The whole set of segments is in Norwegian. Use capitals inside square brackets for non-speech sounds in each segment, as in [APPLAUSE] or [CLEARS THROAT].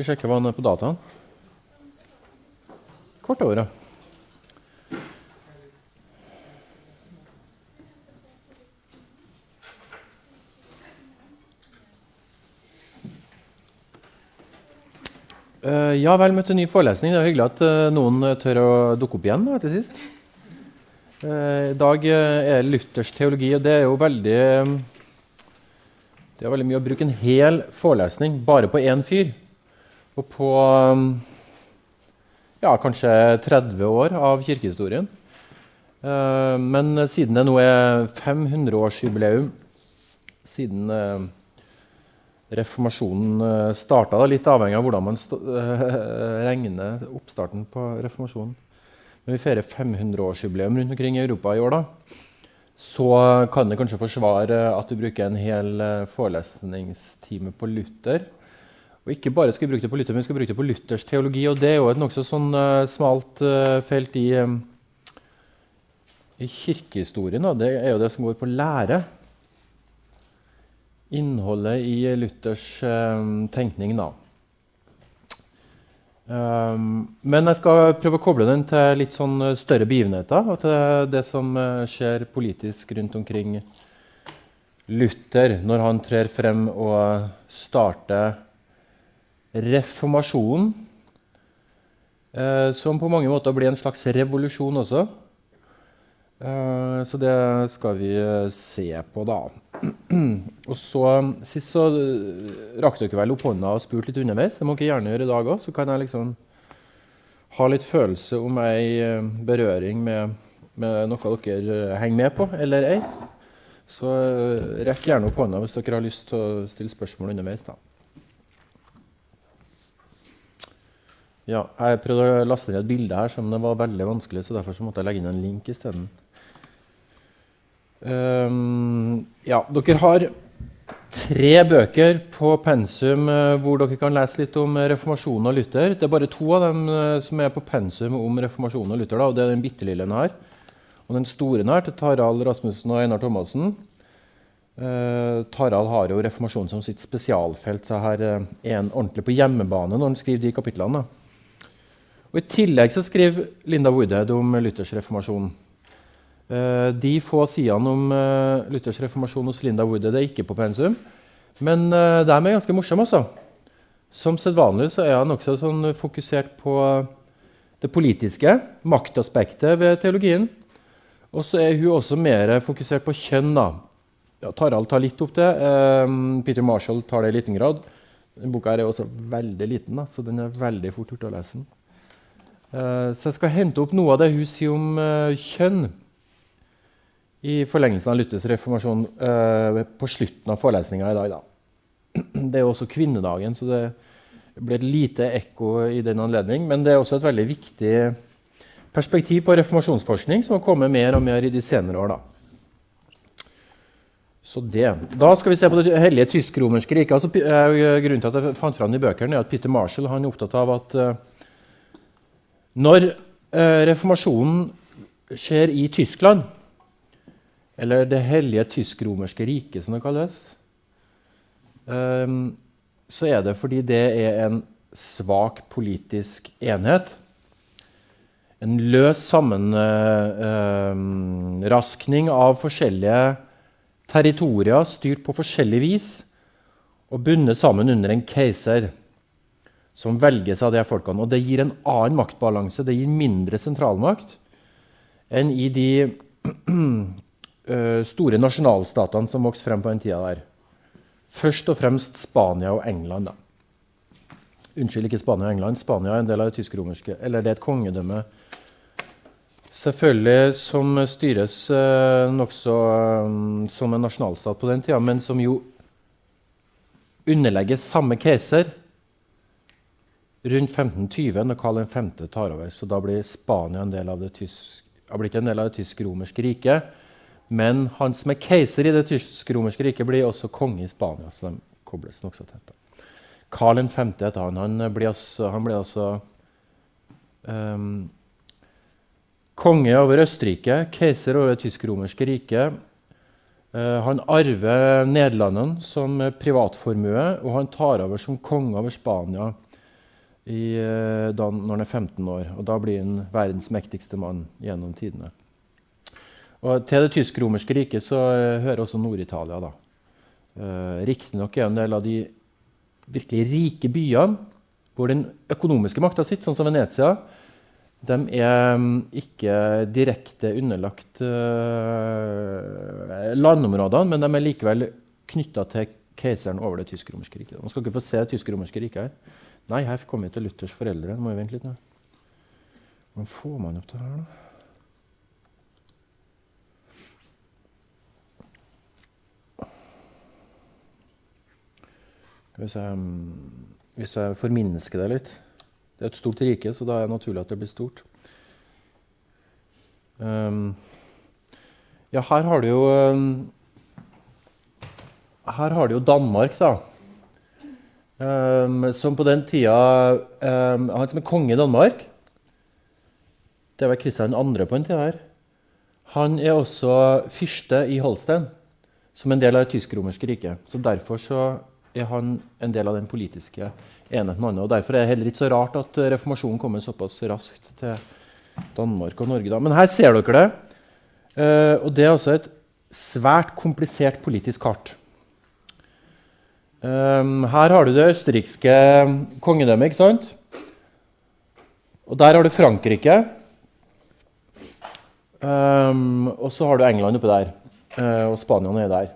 Skal sjekke hva han er på dataen. Kvart over, ja. Uh, ja, vel møtt til ny forelesning. Det er hyggelig at uh, noen tør å dukke opp igjen til sist. Uh, I dag er Luthers teologi, og det er jo veldig Det er veldig mye å bruke en hel forelesning bare på én fyr. Og på ja, kanskje 30 år av kirkehistorien. men siden det nå er 500-årsjubileum siden reformasjonen uh, starta. Litt avhengig av hvordan man regner oppstarten på reformasjonen. Når vi feirer 500-årsjubileum rundt omkring i Europa i år, da, så kan det kanskje forsvare at vi bruker en hel forelesningstime på Luther. Og ikke bare skal vi bruke det på Luther, men vi skal bruke det på Luthers teologi. Og det er jo et nokså sånn smalt felt i, i kirkehistorien. Da. Det er jo det som går på lære innholdet i Luthers um, tenkning. da. Um, men jeg skal prøve å koble den til litt sånn større begivenheter. Og til det som uh, skjer politisk rundt omkring Luther når han trer frem og starter reformasjonen. Uh, som på mange måter blir en slags revolusjon også. Uh, så det skal vi se på, da. [CLEARS THROAT] og så, Sist så eh, rakk dere vel opp hånda og spurte litt underveis. Det må dere gjerne gjøre i dag òg. Så kan jeg liksom ha litt følelse om ei eh, berøring med, med, noe dere eh, henger med på, eller ei. Så rekk gjerne opp hånda hvis dere har lyst til å stille spørsmål underveis. da. Ja, jeg prøvde å laste ned et bilde her, som det var veldig vanskelig, så derfor så måtte jeg legge inn en link isteden. Um, ja, dere har tre bøker på pensum uh, hvor dere kan lese litt om reformasjonen og Luther. Det er bare to av dem uh, som er på pensum om reformasjonen og Luther. Da, og Det er den bitte lille her. Og den store her til Tarald Rasmussen og Einar Thomassen. Uh, Tarald har jo reformasjonen som sitt spesialfelt, så her er han ordentlig på hjemmebane når han skriver de kapitlene. Og I tillegg så skriver Linda Woodhead om Luthers reformasjon. Eh, de få sidene om uh, Luthers reformasjon hos Linda Woodhead er ikke på pensum. Men uh, de er ganske morsomme. Altså. Som sedvanlig så er han også sånn fokusert på det politiske, maktaspektet ved teologien. Og så er hun også mer fokusert på kjønn. da. Ja, Tarald tar litt opp det. Um, Peter Marshall tar det i liten grad. Denne boka er også veldig liten, da, så den er veldig fort gjort å lese. Uh, så jeg skal hente opp noe av det hun sier om kjønn i forlengelsen av Luthers reformasjon uh, på slutten av forelesninga i dag. Da. Det er også kvinnedagen, så det blir et lite ekko i den anledning. Men det er også et veldig viktig perspektiv på reformasjonsforskning som har kommet mer og mer i de senere år. Da. Så det. Da skal vi se på det hellige tysk-romerske riket. Altså, grunnen til at jeg fant fram de bøkene, er at Peter Marshall er opptatt av at når reformasjonen skjer i Tyskland eller Det hellige tysk-romerske riket, som det kalles, um, så er det fordi det er en svak politisk enhet. En løs sammenraskning uh, av forskjellige territorier styrt på forskjellig vis og bundet sammen under en keiser som velges av de folkene. Og det gir en annen maktbalanse, det gir mindre sentralmakt enn i de uh, [CLEARS THROAT] store nasjonalstatene som vokste frem på den tida der. Først og fremst Spania og England. da. Unnskyld, ikke Spania og England. Spania er en del av det tysk-romerske. Eller det er et kongedømme. Selvfølgelig som styres uh, nokså um, som en nasjonalstat på den tida, men som jo underlegger samme keiser rundt 1520, når Karl 5. tar over. Så da blir Spania en del av det tysk-romerske riket. Men han som er keiser i det tysk-romerske riket, blir også konge i Spania. så de kobles nokså tett. Karl 5. heter han. Han blir altså, han blir altså um, konge over Østerrike, keiser over det tysk-romerske riket. Uh, han arver Nederlandene som privatformue, og han tar over som konge over Spania i, eh, da, når han er 15 år. Og da blir han verdens mektigste mann gjennom tidene. Og Til det tysk-romerske riket så uh, hører også Nord-Italia. da. Uh, Riktignok er en del av de virkelig rike byene hvor den økonomiske makta sitter, sånn som Venezia, de er um, ikke direkte underlagt uh, landområdene, men de er likevel knytta til keiseren over det tysk-romerske riket. Man skal ikke få se det tysk-romerske riket her. Nei, her kommer vi til Luthers foreldre. Må vi vente litt nå. Hvordan får man opp det her, da? Hvis jeg, um, hvis jeg forminsker det litt Det er et stort rike, så da er det naturlig at det blir stort. Um, ja, her har du jo um, Her har du jo Danmark, da. Um, som på den tida um, Han som er konge i Danmark Det var Kristian 2. på en tida her. Han er også fyrste i Holstein, som en del av det tysk-romerske riket. Så derfor så er han en del av den politiske enheten. Og Derfor er det heller ikke så rart at reformasjonen kommer såpass raskt til Danmark og Norge. Da. Men her ser dere det. Uh, og det er altså et svært komplisert politisk kart. Um, her har du det østerrikske kongedømmet, ikke sant? Og der har du Frankrike. Um, og så har du England oppi der. Uh, og Spania nede der.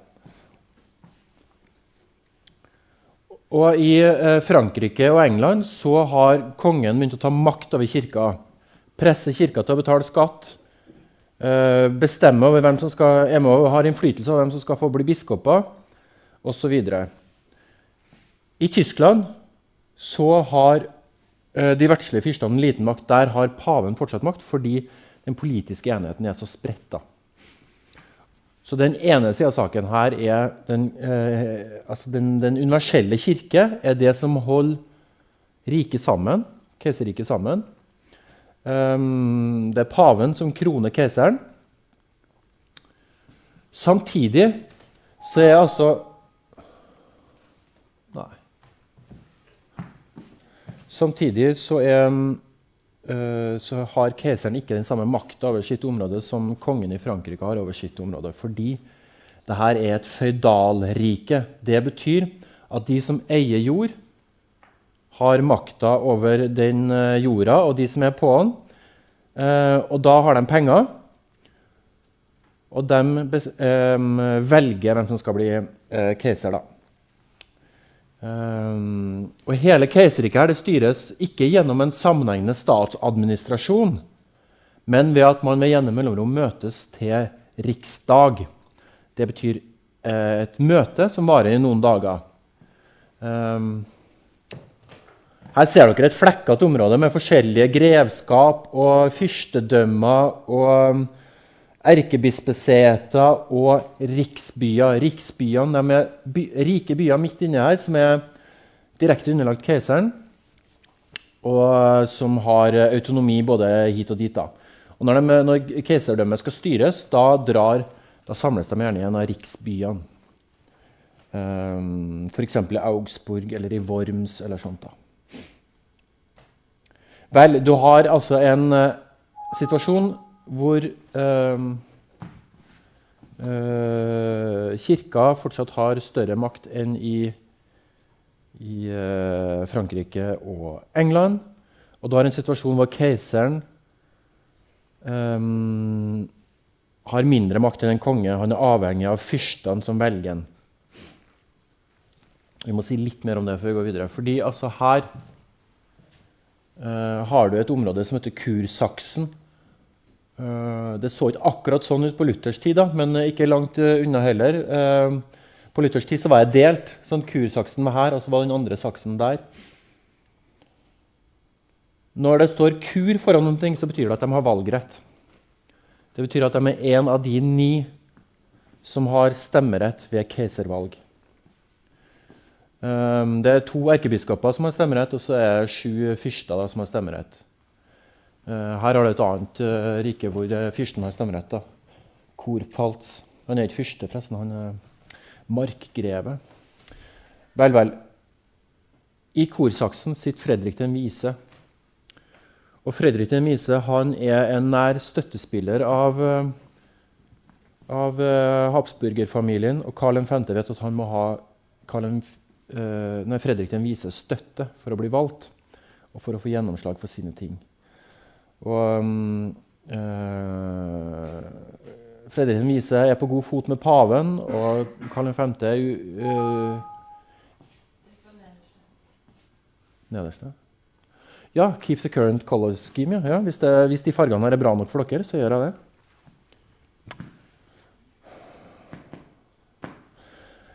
Og I uh, Frankrike og England så har kongen begynt å ta makt over kirka. Presse kirka til å betale skatt. Uh, bestemme over hvem som skal, er med og har innflytelse over hvem som skal få bli biskoper, osv. I Tyskland så har uh, de verdslige fyrstene liten makt. Der har paven fortsatt makt fordi den politiske enheten er så spretta. Så den ene sida av saken her er den, eh, altså den, den, universelle kirke er det som holder riket sammen, keiserriket sammen. Um, det er paven som kroner keiseren. Samtidig så er altså Samtidig så, er, uh, så har keiseren ikke den samme makta over sitt område som kongen i Frankrike har over sitt område. Fordi dette er et føydalrike. Det betyr at de som eier jord, har makta over den uh, jorda og de som er på den. Uh, og da har de penger. Og de velger hvem som skal bli keiser. da. Um, og Hele keiserriket her det styres ikke gjennom en sammenhengende statsadministrasjon, men ved at man med gjennom mellomrom møtes til riksdag. Det betyr eh, et møte som varer i noen dager. Um, her ser dere et flekkete område med forskjellige grevskap og fyrstedømmer og erkebispeseter og riksbyer. Riksbyene er by, rike byer midt inni her som er direkte underlagt keiseren, og som har autonomi både hit og dit. da. Og Når, de, når keiserdømmet skal styres, da, drar, da, samles de gjerne i en av riksbyene. Um, F.eks. i Augsburg eller i Worms eller sånt. da. Vel, du har altså en uh, situasjon hvor uh, uh, Kirka fortsatt har større makt enn i, i uh, Frankrike og England. Og du har en situasjon hvor keiseren um, har mindre makt enn en konge. Han er avhengig av fyrstene som velger ham. Vi må si litt mer om det før vi går videre. Fordi altså, her uh, har du et område som heter Kursaksen. Uh, det så ikke akkurat sånn ut på Luthers tid, da, men ikke langt uh, unna heller. På Luthers tid så var jeg delt. sånn Kursaksen var her, og så var den andre saksen der. Når det står 'kur' foran noen ting, så betyr det at de har valgrett. Det betyr at de er en av de ni som har stemmerett ved keiservalg. det er to erkebiskoper som har stemmerett, og så er det sju fyrster som har stemmerett. Eh, her har du et annet uh, rike hvor uh, fyrsten har stemmerett. da. Korpfalz. Han er ikke fyrste, forresten. Han er markgreve. Vel, vel. I korsaksen sitter Fredrik den vise. Og Fredrik den vise han er en nær støttespiller av, eh, av Habsburgerfamilien. Og Karl 5. vet at han må ha Karl, nei, Fredrik den vise støtte for å bli valgt. Og for å få gjennomslag for sine ting. Og uh, Fredrik den vise er på god fot med paven, og Karl 5. Uh, Nederst, Ja, Ja, keep the current color scheme. Ja. Hvis, det, hvis, de fargene her er bra nok for dere, så gjør jeg det.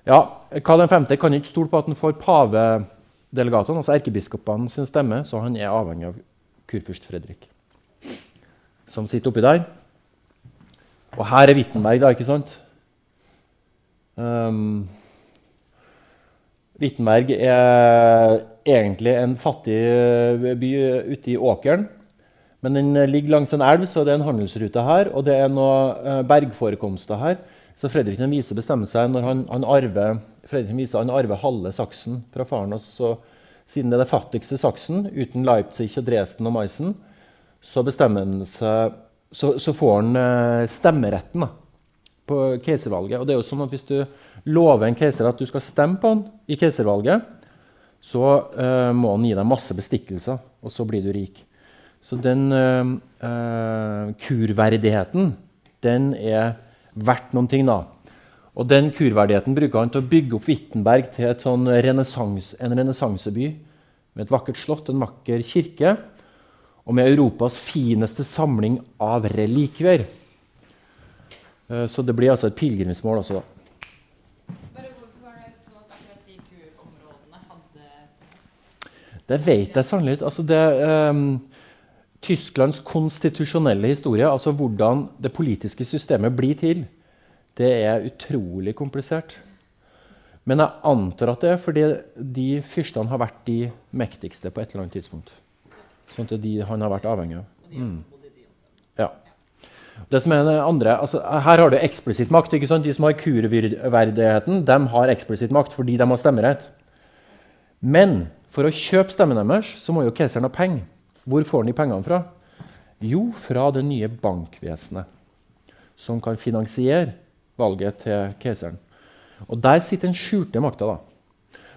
Ja, Karl 5. kan ikke stole på at han får pavedelegatene, altså erkebiskopene, sin stemme, så han er avhengig av kurfyrst Fredrik, som sitter oppi der. Og her er Wittenberg, da, ikke sant? Um, Wittenberg er egentlig en fattig eh, by ute i åkeren. Men den ligger langs en elv, så det er en handelsrute her. Og det er noen eh, bergforekomster her. Så Fredrik den vise bestemmer seg når han, han arver Fredrik den vise, han arver halve Saksen fra faren. Og så, siden det er det fattigste Saksen, uten Leipzig og Dresden og Meissen, så, seg, så, så får han stemmeretten da, på keiservalget. Og det er jo sånn at Hvis du lover en keiser at du skal stemme på han i keiservalget, så uh, må han gi deg masse bestikkelser, og så blir du rik. Så den uh, uh, kurverdigheten, den er verdt noen ting, da. Og den kurverdigheten bruker han til å bygge opp Wittenberg til sånn renessanse, en renessanseby med et vakkert slott, en vakker kirke, og med Europas fineste samling av relikvier. Så det blir altså et pilegrimsmål også, da. Det vet jeg sannelig ikke. Altså det, um, Tysklands konstitusjonelle historie, altså hvordan det politiske systemet blir til, det er utrolig komplisert. Men jeg antar at det er fordi de fyrstene har vært de mektigste på et eller annet tidspunkt. Sånn at de han har vært avhengig av. Mm. Ja. Det som er det andre, altså, her har du eksplisitt makt. ikke sant? De som har kurverdigheten, de har eksplisitt makt fordi de har stemmerett. Men for å kjøpe stemmen deres så må jo keiseren ha penger. Hvor får han de pengene fra? Jo, fra det nye bankvesenet, som kan finansiere valget til keiseren. Og Der sitter den skjulte makta.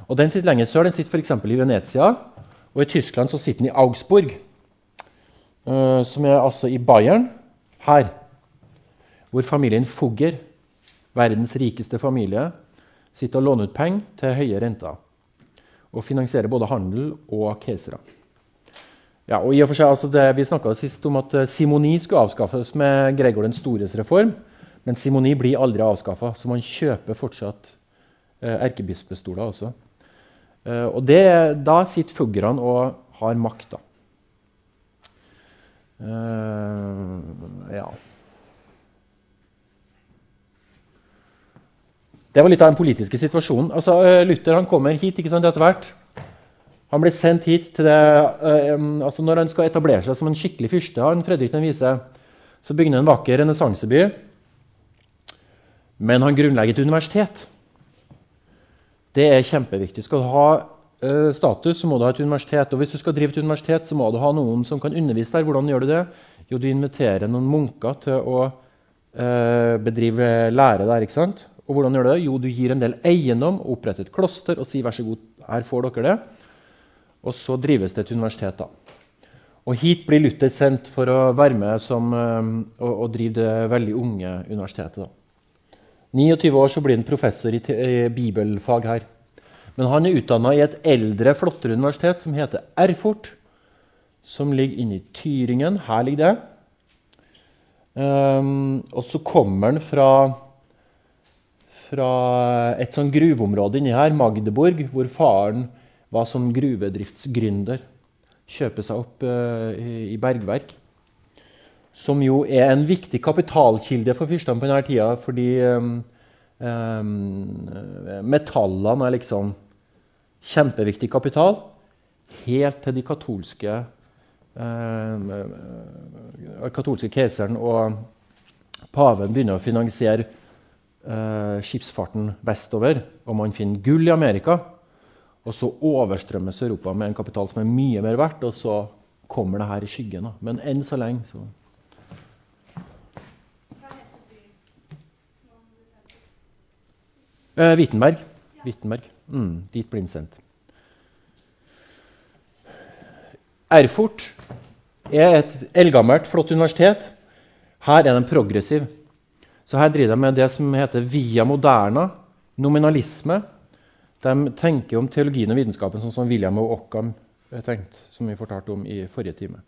Og Den sitter lenger sør. Den sitter f.eks. i Venezia. Og i Tyskland så sitter den i Augsburg, uh, som er altså i Bayern. Her. Hvor familien Fugger, verdens rikeste familie, sitter og låner ut penger til høye renter og finansierer både handel og keisere. Ja, og i og for seg, altså det, Vi snakka sist om at eh, simoni skulle avskaffes med Gregor den stores reform. Men simoni blir aldri avskaffa, så man kjøper fortsatt eh, erkebispestoler også. Eh, og det, da sitter fuglene og har makt, da. Eh, ja. Det var litt av den politiske situasjonen. Altså, eh, Luther han kommer hit ikke sant, etter hvert. Han blir sendt hit til det, uh, altså Når han skal etablere seg som en skikkelig fyrste, han Fredrik den vise, så bygger han en vakker renessanseby. Men han grunnlegger et universitet. Det er kjempeviktig. Skal du ha uh, status, så må du ha et universitet. Og hvis du skal drive et universitet, så må du ha noen som kan undervise der. Hvordan gjør du det? Jo, du inviterer noen munker til å uh, bedrive lære der. ikke sant? Og hvordan gjør du det? Jo, du gir en del eiendom, oppretter et kloster og sier vær så god, her får dere det. Og så drives det et universitet. da. Og hit blir Luther sendt for å være med som, um, og, og, drive det veldig unge universitetet. da. 29 år så blir han professor i, i bibelfag her. Men han er utdanna i et eldre, flottere universitet som heter Erfurt. Som ligger inne i Tyringen. Her ligger det. Um, og så kommer han fra fra et sånn gruveområde inni her, Magdeburg, hvor faren var som gruvedriftsgründer. Kjøper seg opp uh, i, bergverk. Som jo er en viktig kapitalkilde for fyrstene på denne tida, fordi um, um, metallene er liksom kjempeviktig kapital. Helt til de katolske uh, katolske keiseren og paven begynner å finansiere uh, skipsfarten vestover, og man finner gull i Amerika. Og så overstrømmes Europa med en kapital som er mye mer verdt, og så kommer det her i skyggen. Da. Men enn så lenge så eh, Wittenberg. Wittenberg. Mm, dit blir den sendt. Erfurt er et eldgammelt, flott universitet. Her er de progressive. Så her driver de med det som heter via moderna, nominalisme. De tenker om teologien og vitenskapen sånn som William og Occam tenkte. som vi fortalte om i forrige time.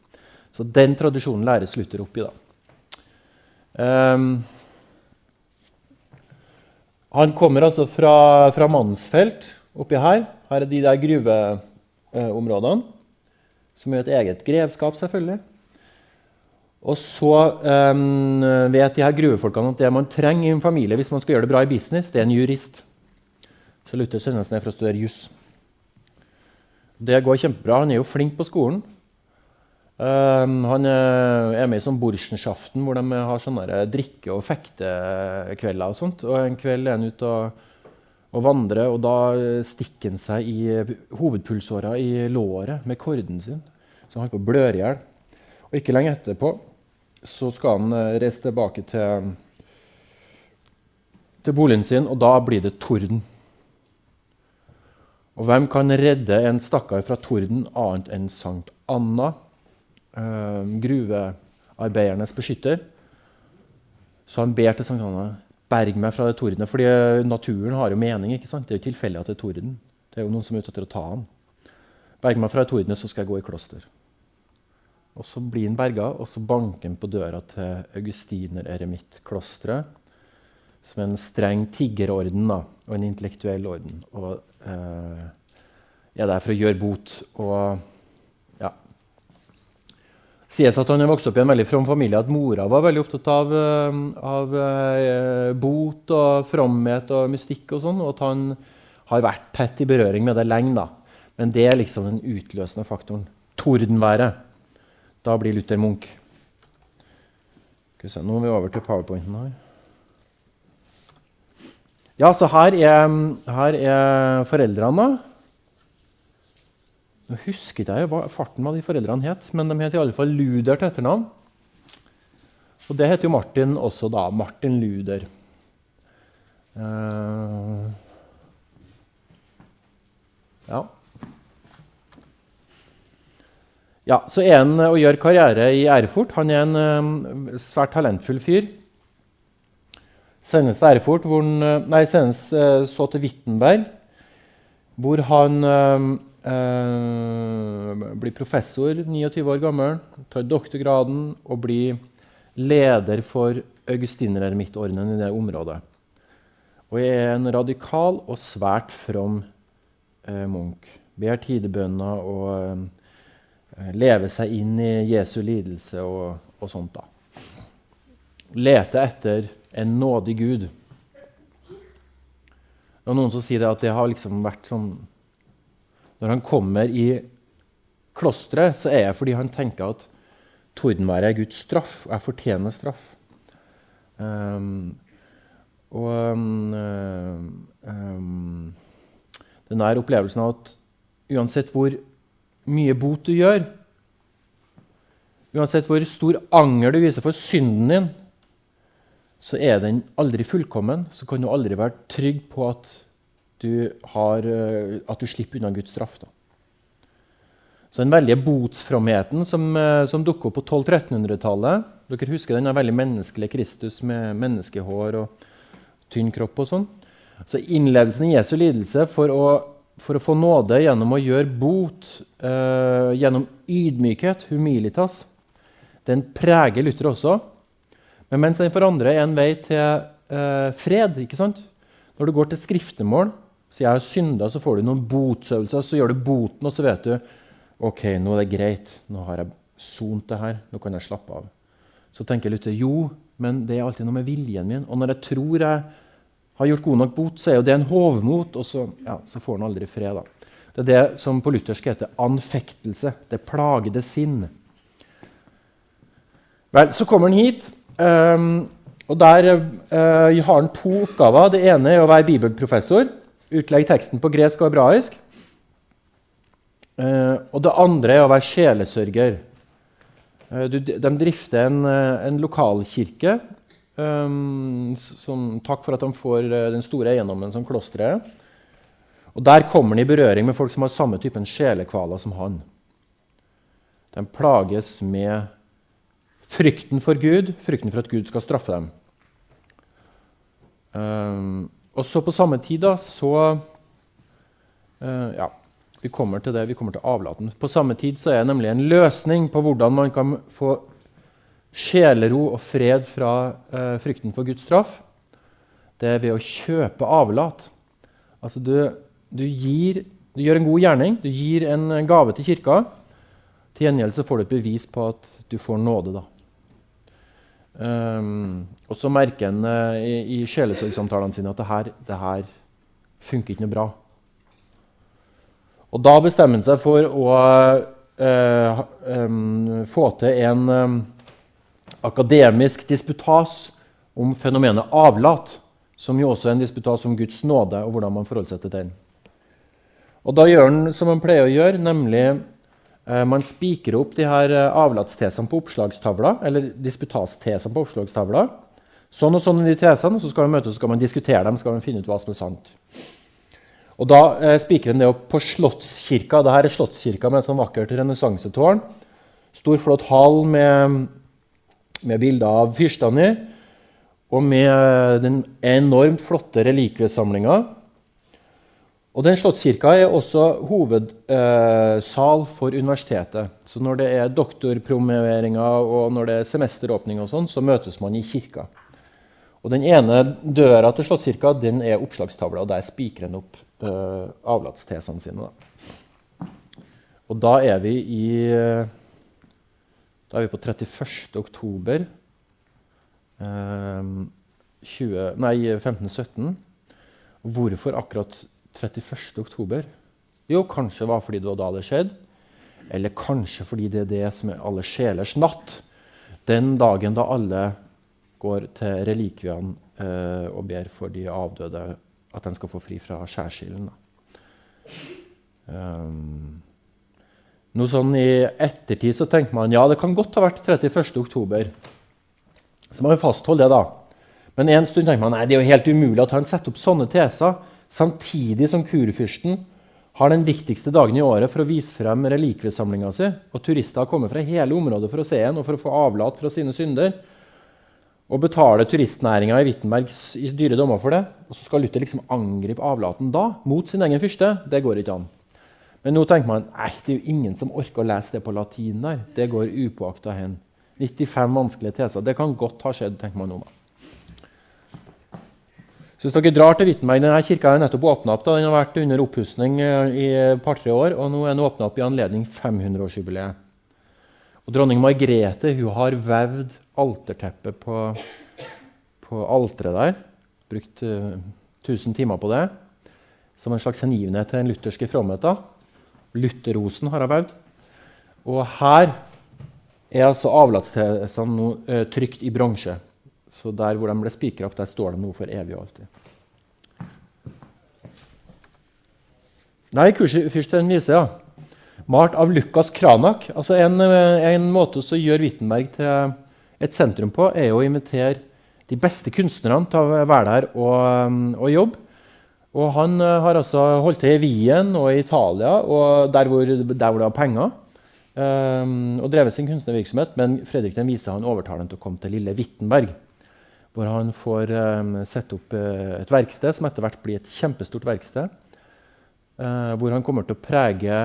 Så den tradisjonen læres Luther opp i. da. Um, han kommer altså fra, fra Mansfelt oppi her. Her er de der gruveområdene, som er et eget grevskap, selvfølgelig. Og så um, vet de her gruvefolkene at det man trenger i en familie hvis man skal gjøre det bra i business, det er en jurist. Så Luther sendes ned for å studere juss. Det går kjempebra. Han er jo flink på skolen. Um, han er med i sånn Burschenschaften, hvor de har sånne drikke- og fektekvelder. Og sånt. Og en kveld er han ute og, og vandrer, og da stikker han seg i hovedpulsåra i låret med korden sin. Så han holder på å blø i hjel. Og ikke lenge etterpå så skal han eh, reise tilbake til, til boligen sin, og da blir det torden. Og hvem kan redde en stakkar fra torden annet enn Sankt Anna, eh, gruvearbeidernes beskytter? Så han ber til Sankt Anna berg meg fra det tordenet. fordi naturen har jo mening. ikke sant? Det er jo tilfeldig at det er torden. Det er jo noen som er ute etter å ta ham. Berg meg fra det tordenet, så skal jeg gå i kloster. Og Så blir han berga, og så banker han på døra til Augustiner-eremittklosteret, som er en streng tiggerorden da, og en intellektuell orden. Og eh, er der for å gjøre bot. Og. Sies at han er vokst opp i en veldig from familie, at mora var veldig opptatt av, eh, av eh, bot og fromhet og mystikk, og sånn, og at han har vært tett i berøring med det lenge. da. Men det er liksom den utløsende faktoren. Tordenværet. Da blir Luther Munch. Nå må vi over til powerpointen her. Ja, så her er, her er foreldrene. Nå husker jeg hva farten hva de foreldrene het, men de het i alle fall Luder til etternavn. Og det heter jo Martin også, da. Martin Luder. Uh, ja. ja. Så er han og gjør karriere i Erfurt. Han er en uh, svært talentfull fyr. Sendes til Erfurt, hvor han, eh, nei, sendes uh, så til Wittenberg, hvor han blir professor, 29 år gammel, tar doktorgraden og blir leder for augustinereremittordenen i det området. Og jeg er en radikal og svært from eh, munk. Ber tidebønner og eh, lever seg inn i Jesu lidelse og, og sånt. da. Lete etter en nådig Gud. Det er noen som sier at det har liksom vært sånn Når han kommer i klosteret, så er det fordi han tenker at tordenværet er Guds straff, og jeg fortjener straff. Um, og um, um, den der opplevelsen av at uansett hvor mye bot du gjør, uansett hvor stor anger du viser for synden din, så er den aldri fullkommen. Så kan du aldri være trygg på at du, har, eh, at du slipper unna Guds straff. Da. Så den veldige botsfromheten som, eh, som dukker opp på 1200-1300-tallet Dere husker den veldig menneskelige Kristus med menneskehår og tynn kropp og sånn. Så innlevelsen i Jesu lidelse for å, for å få nåde gjennom å gjøre bot, eh, gjennom ydmykhet, humilitas, den preger Luther også. Men mens den for andre er en vei til eh, fred. ikke sant? Når du går til skriftemål, så jeg har synda, så får du noen botsøvelser, så gjør du boten, og så vet du ok, nå er det greit. Nå har jeg sont det her. Nå kan jeg slappe av. Så tenker Luther jo, men det er alltid noe med viljen min. Og når jeg tror jeg har gjort god nok bot, så er jo det en hovmot, og så, ja, så får han aldri fred. da. Det er det som på luthersk heter anfektelse. Det plagede sinn. Vel, så kommer han hit. Um, og Der uh, har han to oppgaver. Det ene er å være bibelprofessor. Utlegge teksten på gresk og hebraisk. Eh, og det andre er å være sjelesørger. Eh, de drifter en, eh, en lokalkirke som takk for at de får den store eiendommen som klosteret er. Og Der kommer han i berøring med folk som har samme typen sjelekvaler som han. De plages med frykten for Gud, frykten for at Gud skal straffe dem. Um, og så på samme tid da, så uh, Ja, vi kommer til det. Vi kommer til avlaten. På samme tid så er det nemlig en løsning på hvordan man kan få sjelero og fred fra uh, frykten for Guds straff. Det er ved å kjøpe avlat. Altså du, du, gir, du gjør en god gjerning, du gir en gave til kirka. Til gjengjeld så får du et bevis på at du får nåde. da. Um, og så merker en uh, i, i sjelesorgsamtalene sine at det her, det her funker ikke noe bra. Og da bestemmer han seg for å uh, um, få til en um, akademisk disputas om fenomenet avlat, som jo også er en disputas om Guds nåde og hvordan man forholder seg til den. Og da gjør han som han pleier å gjøre, nemlig uh, man spikrer opp de her eh, avlatstesene på oppslagstavla, eller disputastesene på oppslagstavla. Sånn og sånn er de tesene, så skal man møtes så skal man diskutere dem skal man finne ut hva som er sant. Og Da eh, spikrer han det opp på Slottskirka. Dette er Slottskirka med et sånn vakkert renessansetårn. Stor, flott hall med, med bilder av fyrstene i, og med den enormt flotte relikviesamlinga og den Slottskirka er også hovedsal eh, for universitetet. Så når det er doktorpromoveringer og når det er semesteråpning, og sånn, så møtes man i kirka. Og Den ene døra til Slottskirka den er oppslagstavla, og der spikrer han opp uh, avlatstesene sine. Da. Og da er vi i Da er vi på 31. oktober uh, 20, nei, 1517. Hvorfor akkurat 31. oktober? Jo, kanskje var fordi det var da det skjedde. Eller kanskje fordi det er det som er alle sjelers natt. Den dagen da alle går til relikviene eh, og ber for de avdøde at de skal få fri fra skjærsilden. Um, noe sånn I ettertid så tenker man ja, det kan godt ha vært 31. oktober. Så må vi fastholde det, da. Men en stund tenker man nei, det er jo helt umulig at han setter opp sånne teser samtidig som kurfyrsten har den viktigste dagen i året for å vise frem relikviesamlinga si. Og turister har kommet fra hele området for å se en og for å få avlat fra sine synder. Og betaler turistnæringa i Wittenberg dyre dommer for det. Og så skal Luther liksom angripe avlaten da, mot sin egen fyrste. Det går ikke an. Men nå tenker man nei, det er jo ingen som orker å lese det på latin der. Det går upåakta hen. 95 vanskelige teser. Det kan godt ha skjedd, tenker man nå. da. Så hvis dere drar til Wittenberg, denne Kirka er nettopp åpna opp. Da. Den har vært under oppussing eh, i et par-tre år, og nå er den åpna opp i anledning 500-årsjubileet. Og Dronning Margrethe hun har vevd alterteppet på, på alteret der. Brukt uh, 1000 timer på det. Som en slags hengivenhet til den lutherske fromheten. Lutherrosen har hun vevd. Og her er altså avlatstesene nå uh, trykt i bronse. Så der hvor de ble spikra opp, der står de nå for evig og alltid. Nei, kursfyrsten viser, ja. Malt av Lukas Kranak. Altså en, en måte å gjøre Wittenberg til et sentrum på, er å invitere de beste kunstnerne til å være der og, og jobbe. Og han eh, har altså holdt til i Wien og i Italia, og der hvor, der hvor det var penger. Um, og drevet sin kunstnervirksomhet, men Fredrik den vise han overtaler ham til å komme til lille Wittenberg hvor han får um, sette opp uh, et verksted som etter hvert blir et kjempestort verksted. Uh, hvor han kommer til å prege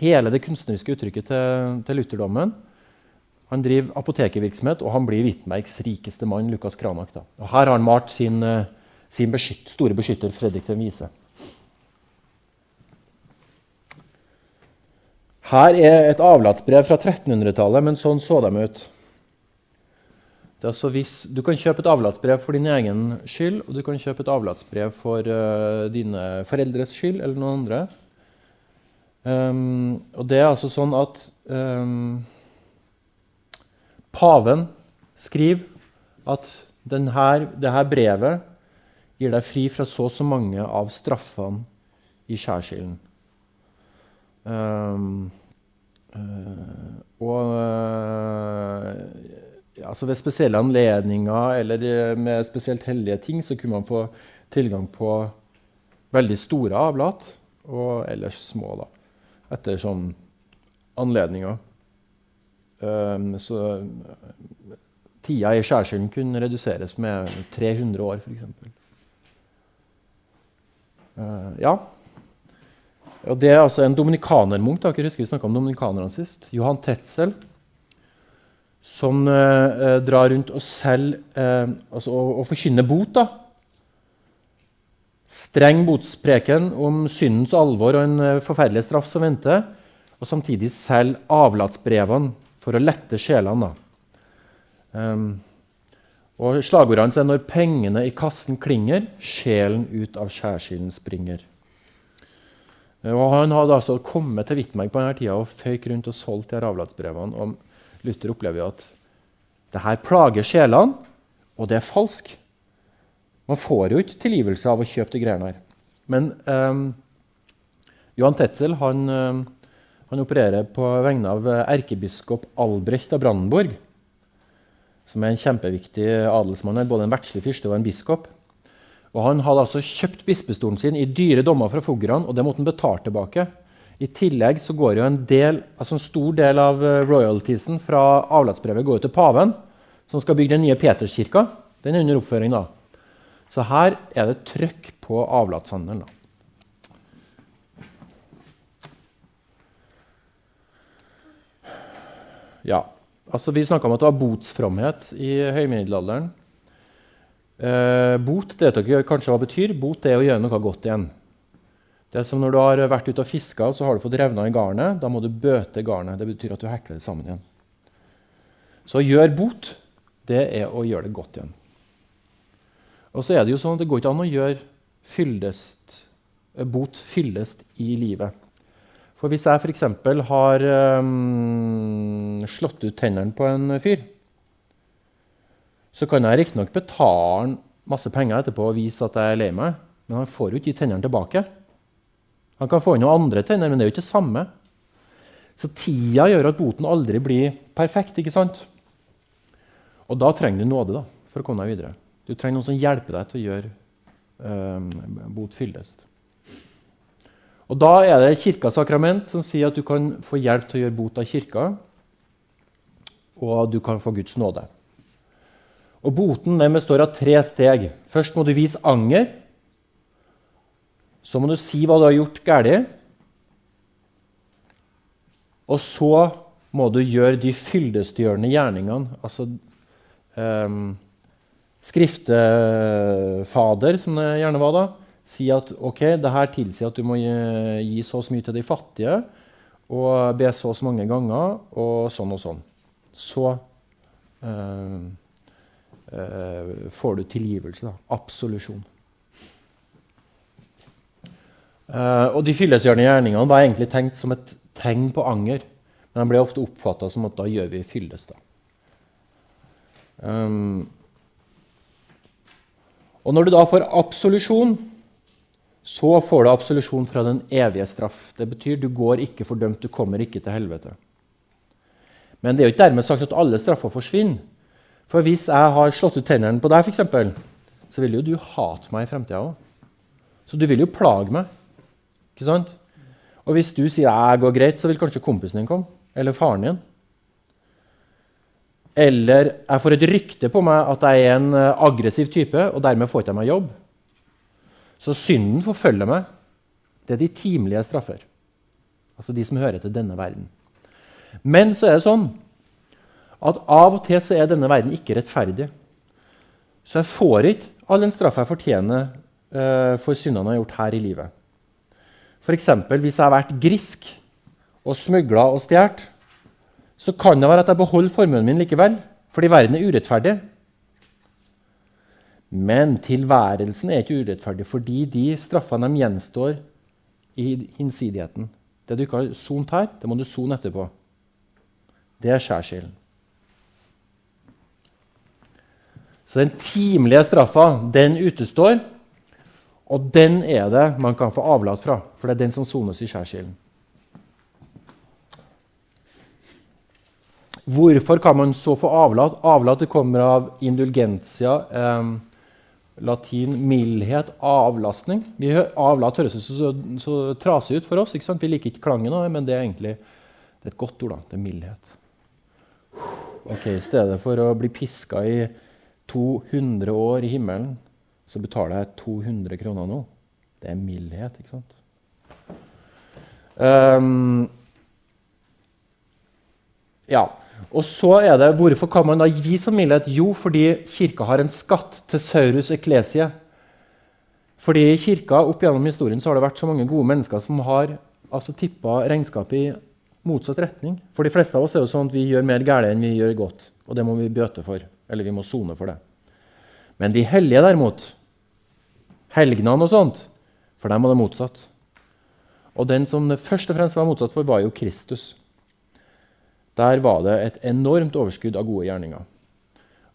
hele det kunstneriske uttrykket til, til lutherdommen. Han driver apotekervirksomhet, og han blir Wittenbergs rikeste mann. Lukas Kranak. Da. Og her har han malt sin, uh, sin beskytt, store beskytter Fredrik den vise. Her er et avlatsbrev fra 1300-tallet, men sånn så de ut. Altså hvis, du kan kjøpe et avlatsbrev for din egen skyld, og du kan kjøpe et avlatsbrev for uh, dine foreldres skyld eller noen andre. Um, og det er altså sånn at um, paven skriver at denne, dette brevet gir deg fri fra så og så mange av straffene i skjærsilden. Um, uh, og uh, altså ved spesielle anledninger eller med spesielt hellige ting så kunne man få tilgang på veldig store avlat, og ellers små, da, etter sånn anledninger. Um, så tida i skjærsilden kunne reduseres med 300 år, f.eks. Uh, ja. Og det er altså en dominikanermunk. jeg husker vi snakka om dominikanerne sist. Johan Tetzel. Som uh, drar rundt og selger uh, altså, og, og, forkynner bot. da. Streng botspreken om syndens alvor og en forferdelig straff som venter. Og samtidig selge avlatsbrevene for å lette sjelene. Um, og Slagordene er 'Når pengene i kassen klinger, sjelen ut av skjærsilden springer'. Og Han hadde altså kommet til Wittenberg på denne tida og føyk rundt og solgt avlatsbrevene. Og Luther opplever jo at det her plager sjelene, og det er falsk. Man får jo ikke tilgivelse av å kjøpe de greiene her. Men um, Johan Tetzel han, um, han opererer på vegne av erkebiskop Albrecht av Brandenburg som er en kjempeviktig adelsmann, både en verdslig fyrste og en biskop. Og Han hadde altså kjøpt bispestolen sin i dyre dommer fra foggerne, og det måtte han betale tilbake. I tillegg så går jo en, del, altså en stor del av eh, royaltiesen fra avlatsbrevet går til paven, som skal bygge den nye Peterskirka. Den er under oppføring. da. Så her er det trøkk på avlatshandelen. Ja, Altså, vi snakka om at det var botsfromhet i høymiddelalderen. Eh, bot det vet dere kanskje hva betyr. Bot er å gjøre noe godt igjen. Det er som Når du har vært ute og fiska så har du fått revna i garnet. Da må du bøte garnet. Det betyr at du hekler det sammen igjen. Så å gjøre bot, det er å gjøre det godt igjen. Og så er Det jo sånn at det går ikke an å gjøre fyllest, bot fyllest i livet. For hvis jeg f.eks. har um, slått ut tennene på en fyr, så kan jeg riktignok betale han masse penger etterpå og vise at jeg er lei meg, men han får jo ikke de tennene tilbake. Han kan få inn noen andre tenner, men det er jo ikke det samme. Så tida gjør at boten aldri blir perfekt. ikke sant? Og da trenger du nåde da, for å komme deg videre. Du trenger noen som hjelper deg til å gjøre eh, bot fyllest. Og Da er det Kirkas sakrament som sier at du kan få hjelp til å gjøre bot av kirka, og du kan få Guds nåde. Og Boten den består av tre steg. Først må du vise anger. Så må du si hva du har gjort galt. Og så må du gjøre de fyldestgjørende gjerningene. Altså um, skriftefader, som det gjerne var da si at ok, det her tilsier at du må gi, så og så mye til de fattige, og be så og så mange ganger, og sånn og sånn. Så øh, øh, får du tilgivelse. da, Absolusjon. Uh, og De fyllesgjørende gjerningene var egentlig tenkt som et tegn på anger. Men de ble ofte oppfatta som at da gjør vi fylles. da. Um, og når du da får absolusjon så får du absolusjon fra den evige straff. Det betyr du går ikke fordømt, du kommer ikke til helvete. Men det er jo ikke dermed sagt at alle straffer forsvinner. For hvis jeg har slått ut tennene på deg, eksempel, så vil jo du hate meg i fremtida òg. Så du vil jo plage meg. Ikke sant? Og hvis du sier det går greit, så vil kanskje kompisen din komme. Eller faren din. Eller jeg får et rykte på meg at jeg er en eh, aggressiv type, og dermed får jeg ikke meg jobb. Så synden forfølger meg. Det er de timelige straffer. Altså de som hører til denne verden. Men så er det sånn at av og til så er denne verden ikke rettferdig. Så jeg får ikke all den straffa jeg fortjener uh, for syndene jeg har gjort her i livet. F.eks. hvis jeg har vært grisk og smugla og stjålet, så kan det være at jeg beholder formuen min likevel, fordi verden er urettferdig. Men tilværelsen er ikke urettferdig fordi de straffene de gjenstår i hinsidigheten. Det du ikke har sont her, det må du sone etterpå. Det er skjærsilden. Så den timelige straffa, den utestår. Og den er det man kan få avlat fra, for det er den som sones i skjærsilden. Hvorfor kan man så få avlat? Avlat det kommer av indulgentia. Eh, latin mildhet, avlastning. Vi, avlat høres så, så, så, trasig ut for oss. ikke sant? Vi liker ikke klangen men det er egentlig det er et godt ord. da, Det er mildhet. Ok, I stedet for å bli piska i 200 år i himmelen, så betaler jeg 200 kroner nå. Det er mildhet, ikke sant? Um, ja. Og så er det, Hvorfor kan man da gi som mildhet? Jo, fordi kirka har en skatt til Saurus Eklesie. Fordi i kirka opp gjennom historien så har det vært så mange gode mennesker som har altså, tippa regnskapet i motsatt retning. For de fleste av oss er jo sånn at vi gjør mer galt enn vi gjør godt. Og det må vi bøte for. Eller vi må sone for det. Men de hellige, derimot, helgenene og sånt, for dem var det motsatt. Og den som det først og fremst var motsatt for, var jo Kristus. Der var det et enormt overskudd av gode gjerninger.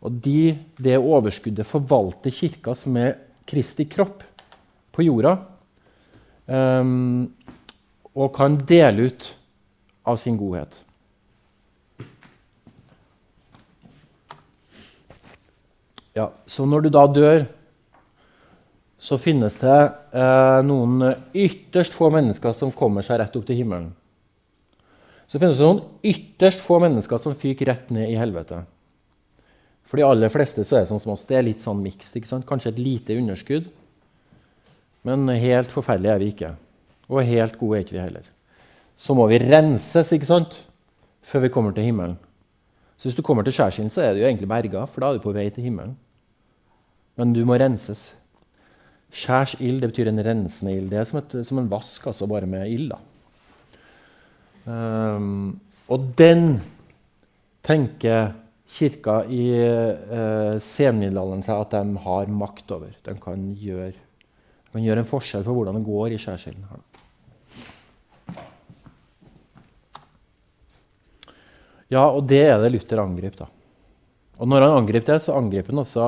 Og de, det overskuddet forvalter Kirka, som er Kristi kropp, på jorda. Um, og kan dele ut av sin godhet. Ja, Så når du da dør, så finnes det eh, noen ytterst få mennesker som kommer seg rett opp til himmelen. Så finnes det noen ytterst få mennesker som fyker rett ned i helvete. For de aller fleste så er det sånn som oss. Det er litt sånn mikst. Kanskje et lite underskudd. Men helt forferdelige er vi ikke. Og helt gode er ikke vi heller. Så må vi renses ikke sant? før vi kommer til himmelen. Så hvis du kommer til skjærsilden, så er du egentlig berga, for da er du på vei til himmelen. Men du må renses. Skjærs ild det betyr en rensende ild. Det er som, et, som en vask, altså bare med ild. Um, og den tenker kirka i uh, senmiddelalderen seg at de har makt over. De kan gjøre, de kan gjøre en forskjell for hvordan det går i skjærsilden. Ja, og det er det Luther angriper. da. Og når han angriper det, så angriper han også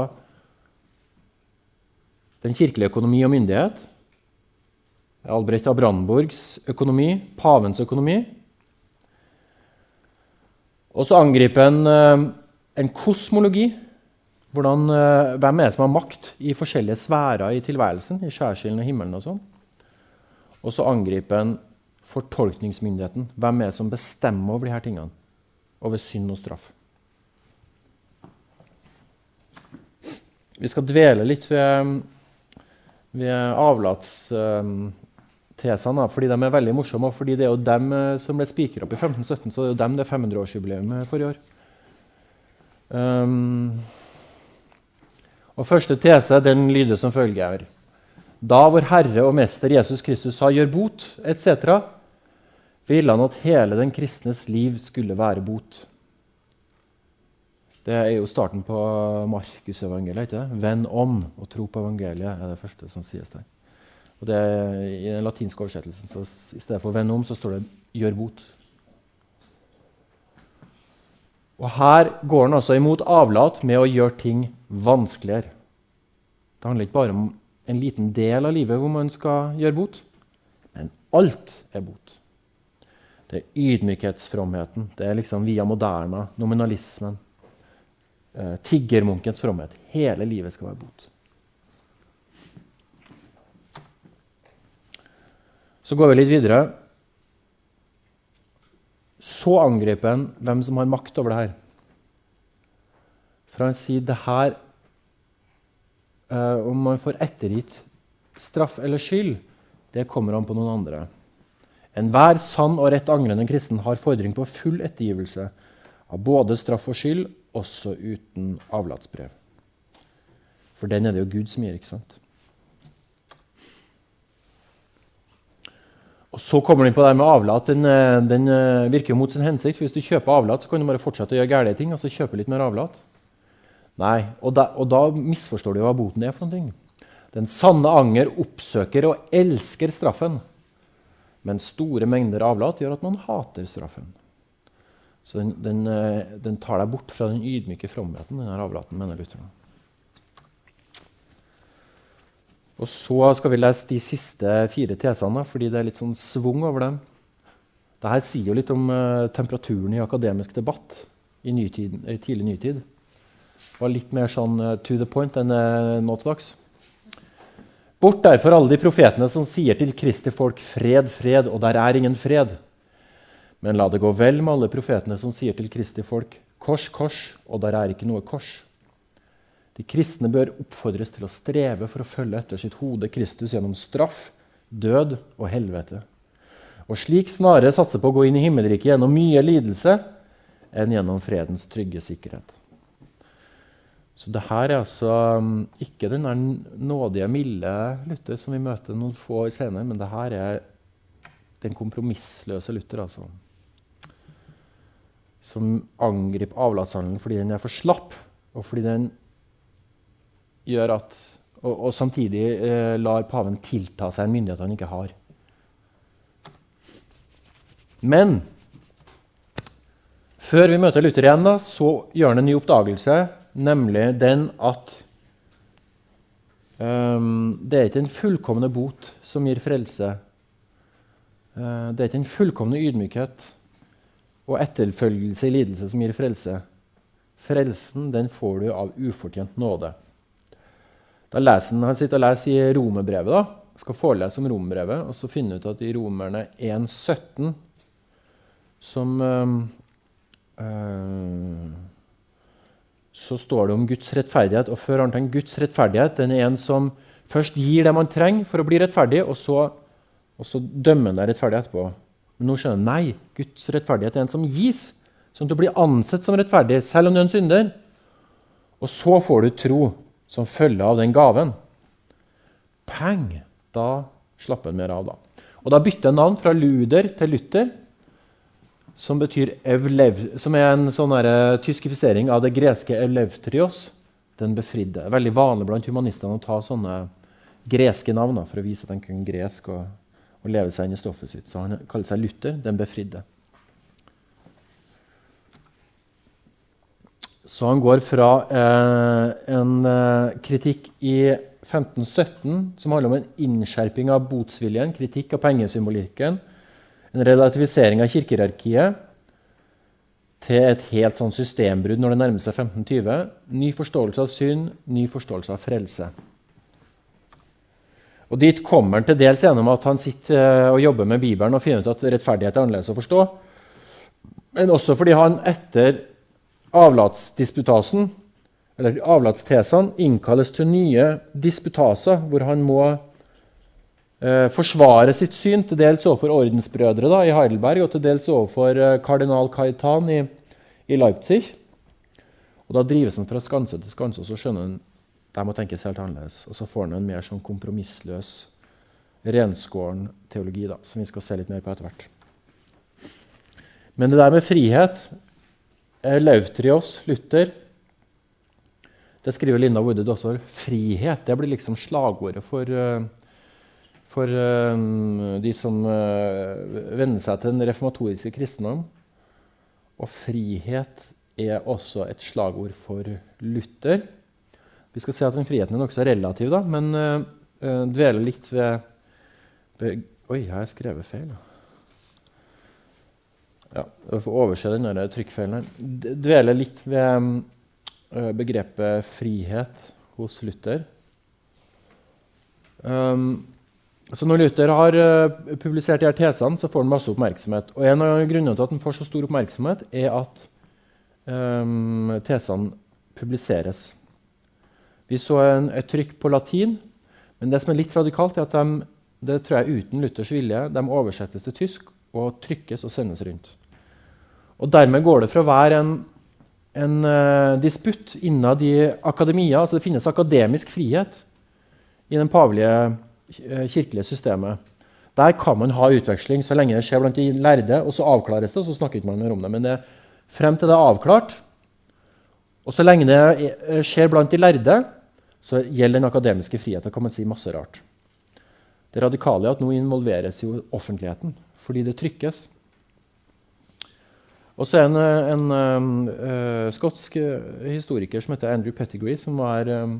den kirkelige økonomi og myndighet. Albrecht av Brandenburgs økonomi, pavens økonomi. Og så angriper han eh, en kosmologi. Hvordan, eh, hvem er det som har makt i forskjellige sfærer i tilværelsen? I skjærsilden og himmelen og sånn. Og så angriper en fortolkningsmyndigheten. Hvem er det som bestemmer over disse tingene? Over synd og straff. Vi skal dvele litt ved ved avlatstesene, fordi de er veldig morsomme. og fordi det er jo dem eh, som ble spikra opp i 1517, så det er jo dem det er 500-årsjubileum for i år. Um, og Første tese den lyder som følger. Da vår Herre og Mester Jesus Kristus sa 'gjør bot', etc., ville han at hele den kristnes liv skulle være bot. Det er jo starten på Markusevangeliet. ikke det? 'Venn om' og 'tro på evangeliet' er det første som sies der. Og det I den latinske oversettelsen så i stedet for 'venn om' så står det 'gjør bot'. Og Her går han altså imot avlat med å gjøre ting vanskeligere. Det handler ikke bare om en liten del av livet hvor man skal gjøre bot, men alt er bot. Det er ydmykhetsfromheten. Det er liksom via moderna, nominalismen eh, tiggermunkens fromhet. Hele livet skal være bot. Så går vi litt videre. Så angriper han hvem som har makt over det her. For han sier det her eh, Om man får ettergitt straff eller skyld, det kommer an på noen andre. Enhver sann og rett angrende kristen har fordring på full ettergivelse av både straff og skyld også uten avlatsbrev. For den er det jo Gud som gir, ikke sant? Og Så kommer den på det med avlat. Den, eh, den eh, virker mot sin hensikt. for Hvis du kjøper avlat, så kan du bare fortsette å gjøre gærne ting. og så kjøpe litt mer avlat. Nei, og da, og da misforstår du hva boten er for noe. Den sanne anger oppsøker og elsker straffen. Men store mengder avlat gjør at man hater straffen. Så den, den, eh, den, tar deg bort fra den ydmyke fromheten, denne avlaten, mener Luther. Og så skal vi lese de siste fire tesene, fordi det er litt sånn svung over dem. Dette sier jo litt om uh, temperaturen i akademisk debatt. i, nytid, i tidlig nytid. Var litt mer sånn uh, to the point enn uh, nå til dags. Bort derfor alle de profetene som sier til Kristi folk 'fred, fred', og der er ingen fred. Men la det gå vel med alle profetene som sier til Kristi folk 'kors, kors', og der er ikke noe kors. De kristne bør oppfordres til å streve for å følge etter sitt hode Kristus gjennom straff, død og helvete. Og slik snarere satse på å gå inn i himmelriket gjennom mye lidelse enn gjennom fredens trygge sikkerhet. Så det her er altså um, ikke den nådige, milde Luther som vi møter noen få år senere, men det her er den kompromissløse Luther. altså. Som angriper avlatshandelen fordi den er for slapp, og fordi den gjør at Og, og samtidig eh, lar paven tilta seg en myndighet han ikke har. Men før vi møter Luther igjen, da, så gjør han en ny oppdagelse, nemlig den at um, det er ikke en fullkomne bot som gir frelse. Uh, det er ikke en fullkomne ydmykhet og etterfølgelse i lidelse som gir frelse. Frelsen den får du av ufortjent nåde. Da leser han, han sitter og leser i Romerbrevet, da, skal forelese om Romerbrevet, og så finne ut at i Romerne 1,17 som øh, Så står det om Guds rettferdighet. Og før han tenker Guds rettferdighet den er en som først gir det man trenger for å bli rettferdig, og så, og så dømmer han deg rettferdig etterpå. Men nå skjønner han nei, Guds rettferdighet er en som gis, sånn at du blir ansett som rettferdig, selv om du er en synder. Og så får du tro som følge av den gaven. Peng! Da slapper han mer av. da. Og Da bytter han navn fra Luder til Luther som betyr evlev, som er en sånn uh, tyskifisering av det greske evlevtrios, den befridde. Veldig vanlig blant humanistene å ta sånne greske navn for å vise at han kunne gresk og, og, leve seg inn i stoffet sitt. Så han kaller seg Luther, den befridde. Så han går fra eh, en uh, kritikk i 1517 som handler om en innskjerping av botsviljen, kritikk av pengesymbolikken, en relativisering av kirkerarkiet til et helt sånn systembrudd når det nærmer seg 1520. Ny forståelse av synd, ny forståelse av frelse. Og Dit kommer han til dels gjennom at han sitter eh, og jobber med Bibelen og finner ut at rettferdighet er annerledes å forstå. Men også fordi han etter avlatsdisputasen, eller avlatstesene innkalles til nye disputaser, hvor han må eh, forsvare sitt syn, til dels overfor ordensbrødre da, i Heidelberg og til dels overfor eh, kardinal Kaitan i, i, Leipzig. Og Da drives han fra skanse til skanse, og så skjønner han det må tenkes helt annerledes. Og så får han en mer sånn kompromissløs, renskåren teologi, da, som vi skal se litt mer på etter hvert. Men det der med frihet Lautrios, Luther Det skriver Linda Wooded også. Frihet det blir liksom slagordet for, uh, for uh, de som venner seg til den reformatoriske kristendom. Og frihet er også et slagord for Luther. Vi skal se at den friheten er nokså relativ, da, men dveler litt ved, Oi, har jeg skrevet feil? Ja, Jeg får overse den trykkfeilen her. Dveler litt ved uh, begrepet frihet hos Luther. Um, så når Luther har uh, publisert de her tesene, så får han masse oppmerksomhet. Og En av grunnene til at han får så stor oppmerksomhet, er at um, tesene publiseres. Vi så en, et trykk på latin, men det som er litt radikalt, er at de, det tror jeg uten Luthers vilje, de oversettes til tysk og trykkes og sendes rundt. Og Dermed går det fra å være en, en uh, disputt innad i akademia altså Det finnes akademisk frihet i den pavelige Eh, kirkelige systemet. Der kan man ha utveksling så lenge det skjer blant de lærde, og så avklares det. og så snakker man om det. Men det, frem til det er avklart, og så lenge det eh, skjer blant de lærde, så gjelder den akademiske friheten. kan man si masse rart. Det radikale er at nå involveres jo offentligheten fordi det trykkes. Og så er det en, en uh, skotsk historiker som heter Andrew Pettigree, som var, um,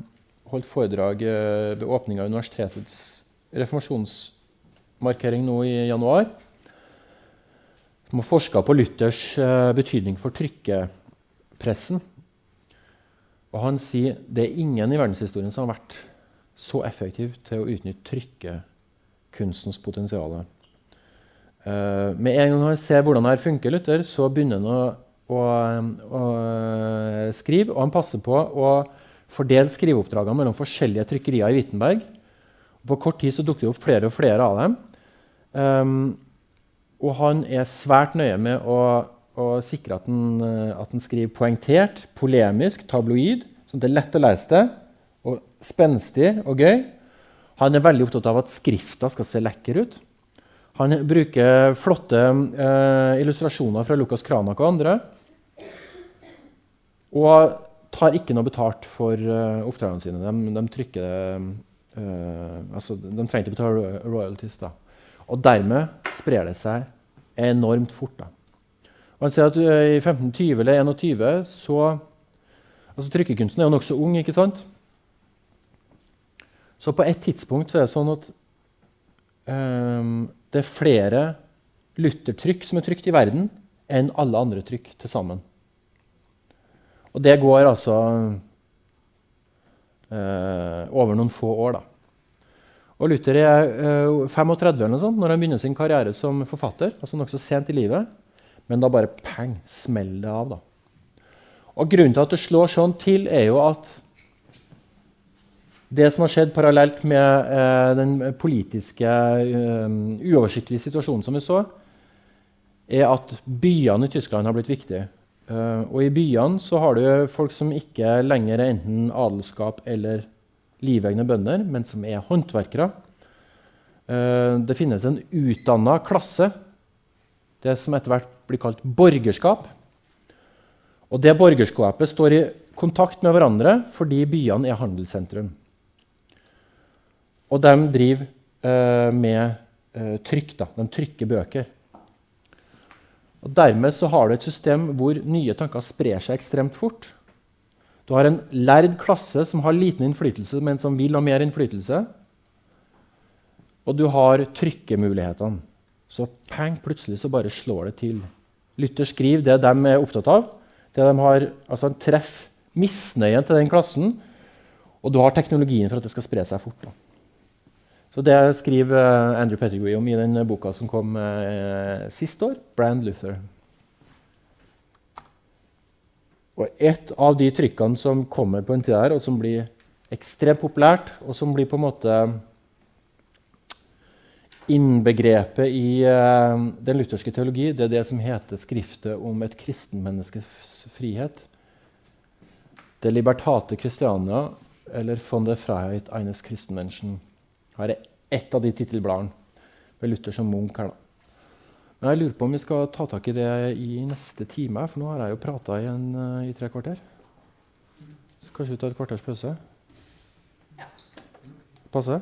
holdt foredrag ved åpninga av universitetets reformasjonsmarkering nå i januar. Som har forska på Luthers uh, betydning for trykkepressen. Og han sier det er ingen i verdenshistorien som har vært så effektiv til å utnytte trykkekunstens potensial. Uh, med en gang han ser hvordan dette funker, Luther, så begynner han å, å, å, skrive. Og han passer på å fordele skriveoppdragene mellom forskjellige trykkerier i Wittenberg. På kort tid så dukker det opp flere og flere av dem. Um, og han er svært nøye med å, å sikre at han, at han, skriver poengtert, polemisk, tabloid, sånn at det er lett å lese det, og spenstig og gøy. Han er veldig opptatt av at skrifta skal se lekker ut. Han bruker flotte eh, illustrasjoner fra Lukas Kranak og andre. Og tar ikke noe betalt for uh, oppdragene sine. De, de trykker uh, altså, De trenger ikke betale royalties. Da. Og dermed sprer det seg enormt fort. Da. Og han sier at uh, I 1520 eller 21 så altså Trykkekunsten er jo nokså ung. ikke sant? Så på et tidspunkt så er det sånn at det er flere Luther-trykk som er trykt i verden, enn alle andre trykk til sammen. Og det går altså eh, over noen få år. da. Og Luther er eh, 35 eller noe sånt, når han begynner sin karriere som forfatter. altså Nokså sent i livet. Men da bare pang, smeller det av. da. Og Grunnen til at det slår sånn til, er jo at det som har skjedd parallelt med eh, den politiske, uh, uoversiktlige situasjonen som vi så, er at byene i Tyskland har blitt viktige. Uh, og i byene så har du folk som ikke lenger er enten adelskap eller livegne bønder, men som er håndverkere. Uh, det finnes en utdanna klasse, det som etter hvert blir kalt borgerskap. Og det borgerskapet står i kontakt med hverandre fordi byene er handelssentrum. Og de driver eh, med trykk. Da. De trykker bøker. Og Dermed så har du et system hvor nye tanker sprer seg ekstremt fort. Du har en lærd klasse som har liten innflytelse, men som vil ha mer innflytelse. Og du har trykkemulighetene. Så pang, plutselig så bare slår det til. Lytter skriver det de er opptatt av. Det de har, altså en treff misnøyen til den klassen, og du har teknologien for at det skal spre seg fort. Da. Så Det skriver eh, Andrew Pettigrew om i den boka som kom eh, sist år, 'Brand Luther'. Og Et av de trykkene som kommer på en tid her, og som blir ekstremt populært, og som blir på en måte innbegrepet i eh, den lutherske teologi, det er det som heter skriftet om et kristenmenneskes frihet. Det Libertate Christiania, eller von der Freiheit eines Christenmenschen. Her er ett av de tittelbladene med Luther som Munch. her da. Men jeg lurer på om vi skal ta tak i det i neste time, for nå har jeg jo prata i, uh, i, tre kvarter. Så kanskje vi tar et kvarters pause? Ja. Passe?